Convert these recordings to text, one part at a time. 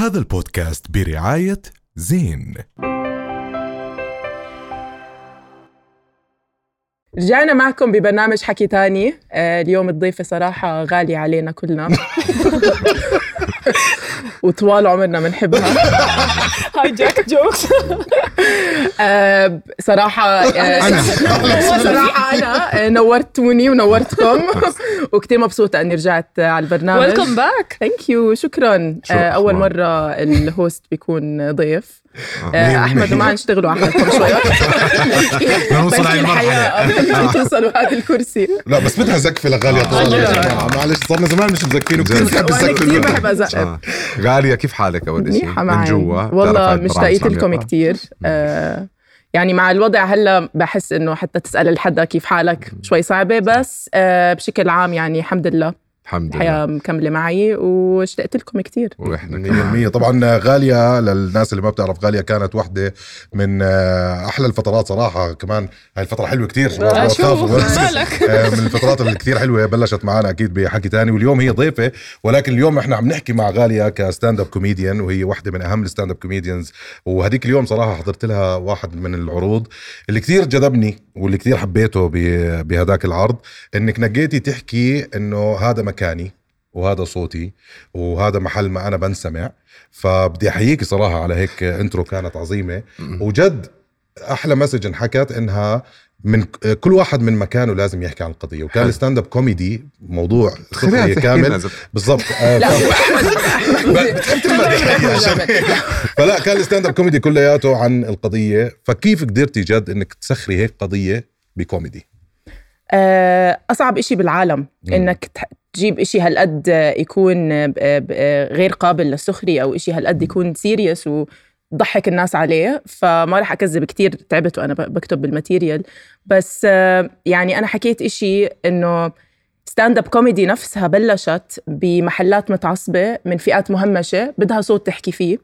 هذا البودكاست برعاية زين. رجعنا معكم ببرنامج حكي تاني. آه، اليوم الضيفة صراحة غالية علينا كلنا. وطوال عمرنا بنحبها. هاي جاك جوكس آه، صراحة آه، صراحة أنا آه، نورتوني ونورتكم. وكتير مبسوطة إني رجعت آه، على البرنامج. welcome back thank you شكرا. آه، أول؟ مرة ال host بيكون ضيف. آه،. أحمد وما نشتغلوا على حالكم شوي. نوصل هاي. المرحله توصلوا هذا الكرسي. لا بس بدها زقفه لغاليه يا آه. جماعة معلش صرنا زمان مش مزقفين وكثير وأنا الزقفه كثير. بحب ازقف آه. غالية كيف حالك أول شيء؟ منيحة من جوا؟ والله البرامج لكم كثير آه يعني مع الوضع هلا بحس إنه حتى تسأل الحدا كيف حالك شوي صعبة بس آه بشكل عام يعني الحمد لله. الحمد الحياة لله. مكملة معي واشتقت لكم كثير وإحنا مية كمان. بالمية طبعا غالية للناس اللي ما بتعرف غالية كانت واحدة من آه، أحلى الفترات صراحة كمان. هاي الفترة حلوة كتير. شباب آه،؟ آه، من الفترات اللي كثير حلوة بلشت معنا أكيد بحكي تاني واليوم هي ضيفة ولكن اليوم إحنا عم نحكي مع غالية ك stand up comedian وهي واحدة من أهم ال stand up comedians. وهديك اليوم صراحة حضرت لها واحد من العروض اللي كثير جذبني واللي كثير حبيته ب- بهداك العرض. إنك نقيتي تحكي إنه هذا مكاني وهذا صوتي وهذا محل ما أنا بنسمع. فبدي احييكي صراحة على هيك intro كانت عظيمة. وجد أحلى message انحكت إنها من كل واحد من مكانه لازم يحكي عن القضية. وكان. ال stand up comedy موضوع سخريه كامل. بالضبط. آه،. فلا كان ال stand up comedy كلياته عن القضية. فكيف قدرتي جد إنك تسخري هيك قضية بكوميدي؟ آه، أصعب إشي بالعالم مم. تجيب إشي هالقد يكون غير قابل للسخرية أو إشي هالقد يكون serious وضحك الناس عليه فما رح أكذب كتير تعبت وأنا بكتب بال material بس يعني أنا حكيت إشي إنه stand up comedy نفسها بلشت بمحلات متعصبة من فئات مهمشة بدها صوت تحكي فيه.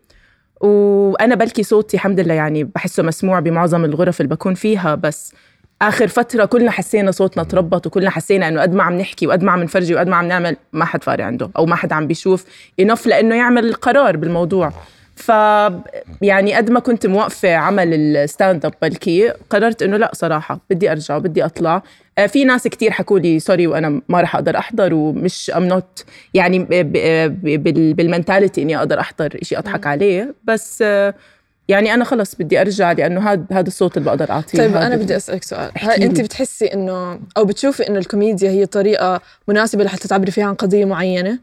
وأنا بلكي صوتي الحمد لله يعني بحسه مسموع بمعظم الغرف اللي بكون فيها بس آخر فترة كلنا حسينا صوتنا تربط وكلنا حسينا إنه قد ما عم نحكي وقد ما عم نفرجي وقد ما عم نعمل ما حد فارق عنده أو ما حد عم بيشوف enough لإنه يعمل قرار بالموضوع. ف يعني قد ما كنت موقفة عمل ال stand up بلكي قررت إنه لا صراحة بدي أرجع وبدي أطلع. آه، في ناس كتير حكوا لي sorry وأنا ما رح أقدر أحضر ومش I'm not يعني بال- بال mentality إني أقدر أحضر شيء أضحك عليه. بس آه، يعني أنا خلص بدي أرجع لأنه هذا هذا الصوت اللي بقدر أعطيه. طيب أنا بدي أسألك سؤال. هل أنت. بتحسي إنه أو بتشوفي إنه الكوميديا هي طريقة مناسبة لحتى تعبري فيها عن قضية معينة؟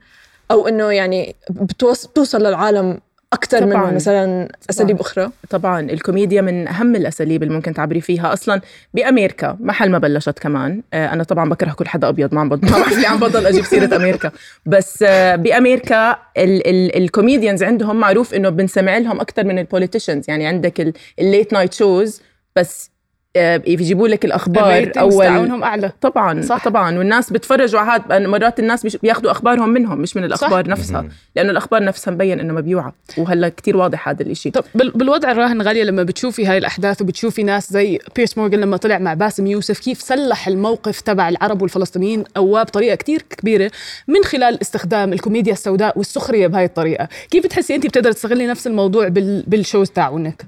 أو إنه يعني بتوص- بتوصل للعالم أكثر. من مثلا أساليب أخرى؟ طبعا. الكوميديا من أهم الأساليب اللي ممكن تعبري فيها أصلا بامريكا محل ما بلشت كمان. آه، أنا طبعا بكره كل حدا أبيض ما عم بض- ما ليه عم بضل أجيب سيرة أمريكا بس آه، بامريكا ال- ال- ال comedians عندهم معروف إنه بنسمع لهم أكثر من ال politicians يعني عندك ال late night shows بس آه، بيجيبوا لك الأخبار أول. تعاونهم أعلى. طبعا. صح. طبعا. والناس بتفرجوا على هاد مرات الناس بياخذوا أخبارهم منهم مش من الأخبار صح. نفسها. لأنه الأخبار نفسها مبين إنه مبيوعة. وهلأ كتير واضح هذا الإشي. طب بال- بالوضع الراهن غالية لما بتشوفي هاي الأحداث وبتشوفي ناس زي بيرس مورغان لما طلع مع باسم يوسف كيف سلح الموقف تبع العرب والفلسطينيين؟ أواه بطريقة كتير كبيرة من خلال استخدام الكوميديا السوداء والسخرية بهاي الطريقة. كيف بتحسي أنت بتقدر تستغلي نفس الموضوع بال... بال shows تاعونك؟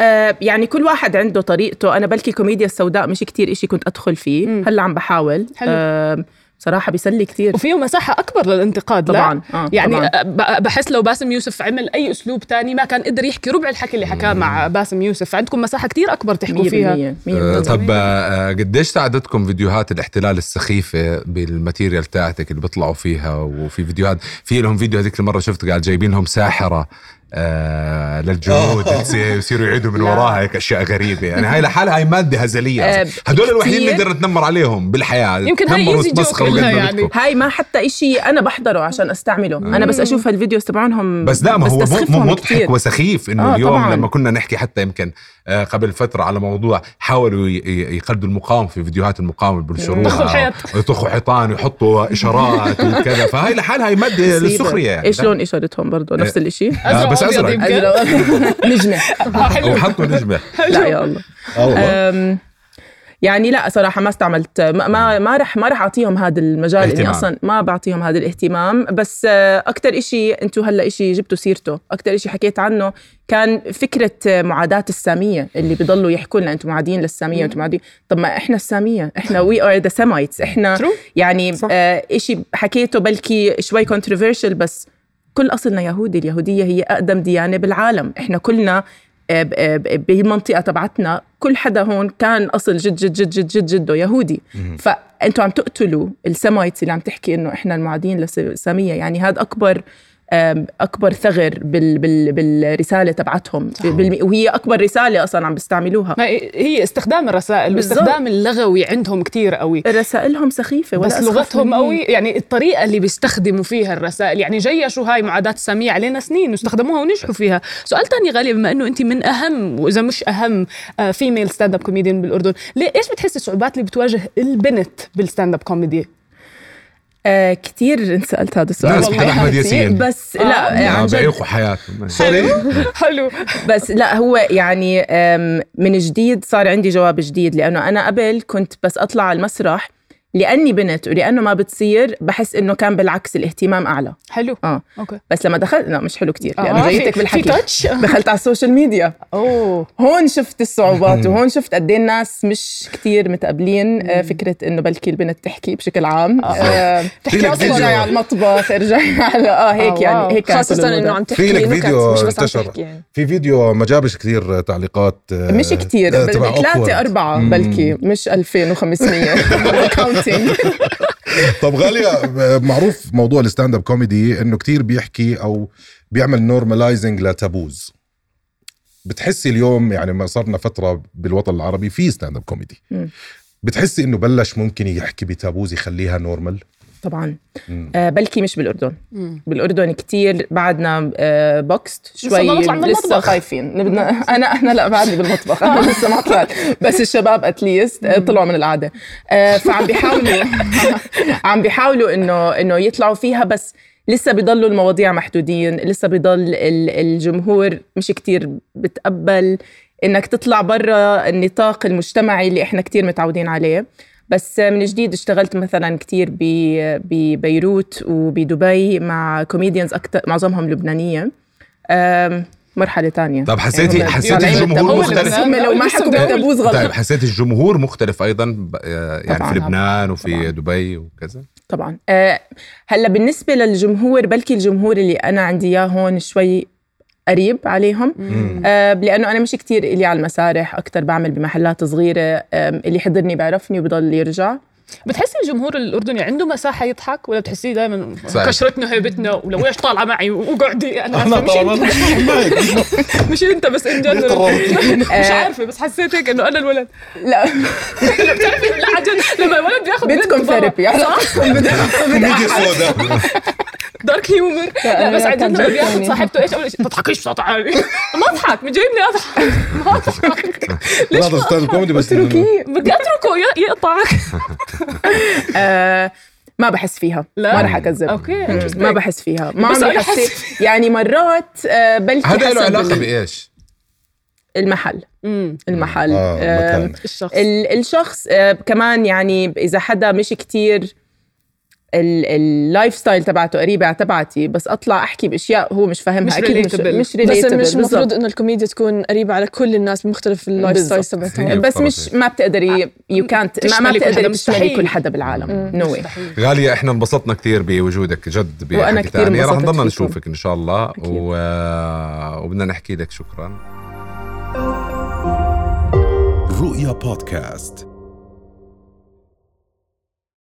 آه يعني كل واحد عنده طريقته. أنا بلكي كوميديا السوداء مش كتير إشي كنت أدخل فيه. مم. هلأ عم بحاول. حلو. آه بصراحه بيسلي كتير. وفيه مساحة أكبر للانتقاد طبعاً، لا آه، يعني طبعاً. بحس لو باسم يوسف عمل أي أسلوب تاني ما كان قدر يحكي ربع الحكي اللي حكاه مع باسم يوسف. فعندكم مساحة كتير أكبر تحكوا 100% فيها. 100% آه، طب آه، قديش ساعدتكم فيديوهات الاحتلال السخيفة بال material تاعتك اللي بيطلعوا فيها؟ وفي فيديوهات في لهم فيديو هذيك المرة شفت قال جايبين لهم ساحرة. آه للجنود تصير- يصيروا يعيدوا من. وراها هيك أشياء غريبة يعني هاي لحالها هاي مادة هزلية آه،. هدول الوحيدين اللي. نقدر نتنمر عليهم بالحياة يمكن هاي إلها يعني. هاي ما حتى إشي أنا بحضره عشان أستعمله أنا بس أشوف الفيديوز تبعونهم بس لا ما هو مضحك كتير. وسخيف إنه آه، اليوم طبعاً. لما كنا نحكي حتى يمكن آه، قبل فترة على موضوع حاولوا يقلدوا المقاومة في فيديوهات المقاومة يطخوا بينشروها الحيط. يطخوا حيطان ويحطوا إشارات وكذا فهي لحالها هي مادة. للسخريه يعني إيش لون إشارتهم برضه نفس الإشي آه، بس وأبيض يمكن. نجمة. آه، وحطوا نجمة. لا يا الله. آه والله. أم، يعني لا صراحة ما استعملت ما ما, رح ما رح أعطيهم هذا المجال. إني أصلا ما بعطيهم هذا الاهتمام. بس أكثر إشي أنتم هلأ إشي جبتوا سيرته. أكثر إشي حكيت عنه كان فكرة آه، معاداة السامية اللي بيضلوا يحكوا لنا أنتم معادين للسامية وأنتم معادين طب ما إحنا السامية إحنا we are the Semites إحنا. يعني صح. آه إشي حكيته بلكي شوي controversial بس كل اصلنا يهودي اليهودية هي أقدم ديانة بالعالم. إحنا كلنا آه، ب- آه، بالمنطقة تبعتنا كل حدا هون كان أصل جد جد جد جد جد جده يهودي. فانتوا عم تقتلوا السمايتس اللي عم تحكي إنه إحنا المعادين للساميه يعني هذا أكبر أكبر ثغر بال بال بالرسالة تبعتهم. بالم... وهي أكبر رسالة أصلا عم بيستعملوها. هي استخدام الرسائل. واستخدام اللغوي عندهم كتير قوي. رسائلهم سخيفة ولا بس لغتهم. قوي. يعني الطريقة اللي بيستخدموا فيها الرسائل يعني جيشوا هاي معاداة السامية علينا سنين واستخدموها ونجحوا فيها. سؤال تاني غالي بما إنه أنت من أهم وإذا مش أهم female stand up comedian بالأردن ليه إيش بتحسي الصعوبات اللي بتواجه البنت بال stand up comedy آه كثير انسالت هذا السؤال. ناس بحب كتير، ياسين. بس لا عن جد. بيعيقوا حياتهم حلو؟ بس لا هو يعني من جديد صار عندي جواب جديد لأنه أنا قبل كنت بس أطلع على المسرح لأني بنت ولأنه ما بتصير بحس إنه كان بالعكس الاهتمام أعلى. حلو. آه. أوكي. بس لما دخلت لا مش حلو كتير. لأنه آه، في- جايتك في بالحكي. touch؟ دخلت على ال social media أوه. هون شفت الصعوبات وهون شفت قد إيه الناس مش كتير متقبلين آه، فكرة إنه بلكي البنت تحكي بشكل عام. آه، تحكي لك أصلا فيديو. ارجعي على المطبخ ارجعي على آه هيك آه، يعني. هيك الوضع. إنه عم في تحكي لك نكت فيديو مش بس عم انتشر. تحكي يعني. في فيديو ما جابش كثير تعليقات آه، مش كتير آه، تبع ثلاثة awkward. أربعة بلكي مش 2500 counting طب غالية آه، معروف موضوع ال stand up comedy إنه كتير بيحكي أو بيعمل normalizing ل taboos بتحسي اليوم يعني ما صرنا فترة بالوطن العربي في stand up comedy. بتحسي إنه بلش ممكن يحكي ب taboos يخليها normal طبعا. آه بلكي مش بالأردن. مم. بالأردن كتير. بعدنا آه boxed شوي بدنا نطلع من لسه. خايفين. بدنا أنا أنا لا بعدني بالمطبخ. أنا لسه ما طلعت. بس الشباب أتليست آه طلعوا من العادة آه فعم بيحاولوا عم بيحاولوا إنه إنه يطلعوا فيها بس لسه بيضلوا المواضيع محدودين. لسه بيضل ال- الجمهور مش كتير بتقبل إنك تطلع برا النطاق المجتمعي اللي إحنا كتير متعودين عليه. بس من جديد اشتغلت مثلا كتير ب- ببيروت وبدبي مع كوميديانز أكثر معظمهم لبنانية أم، مرحلة تانية طب حسيتي يعني حسيتي طالعين الجمهور مختلف هم لو ما حكوا. بالتابوز غلط طيب حسيت الجمهور مختلف أيضا ب- آه، يعني طبعاً. في لبنان وفي طبعاً. دبي وكذا طبعا أه هلأ بالنسبة للجمهور بلكي الجمهور اللي أنا عندي إياه هون شوي قريب عليهم. أه لأنه أنا مش كتير إلي على المسارح أكثر بعمل بمحلات صغيرة اللي حضرني بيعرفني وبضل يرجع. بتحسي الجمهور الأردني عنده مساحة يضحك ولا بتحسيه دائما. كشرتنا هيبتنا ولو إيش طالعة معي وقعدي أنا عارفة مش أنت؟ مش أنت بس ان جنرال مش عارفة بس حسيت هيك إنه أنا الولد. لا. بتعرفي لا عجل لما الولد بياخذ بدكم ثيرابي سوداء دارك هيومر لا، بس جد بياخذ يعني. صاحبته إيش أول شيء؟ تضحكيش بصوت عالي. ما أضحك مش جايبني أضحك. ما أضحك. ليش هذا ستاند كوميدي بس اتركيه. بدي أتركه يقطعك. آه ما بحس فيها. لا؟ ما رح أكذب. مم. interesting. ما بحس فيها. ما بس عمري حسيت يعني مرات آه بلكي هذا له علاقة بإيش؟ المحل. أمم، المحل. آه، آه. الشخص. ال- الشخص آه كمان يعني إذا حدا مش كتير ال lifestyle تبعته قريبة تبعتي بس أطلع أحكي بأشياء هو مش فاهمها مش أكيد مش relatable. مش بس مش. المفروض إنه الكوميديا تكون قريبة على كل الناس بمختلف ال lifestyles بالضبط. تبعتهم بس مش. ما بتقدري يو كانت ما, ما بتقدري تشملي. كل حدا بالعالم no way غالية إحنا انبسطنا كثير بوجودك جد وأنا بحكي كتير تاني رح نضلنا. نشوفك إن شاء الله أكيد. و... وبدنا نحكي لك شكرا رؤيا بودكاست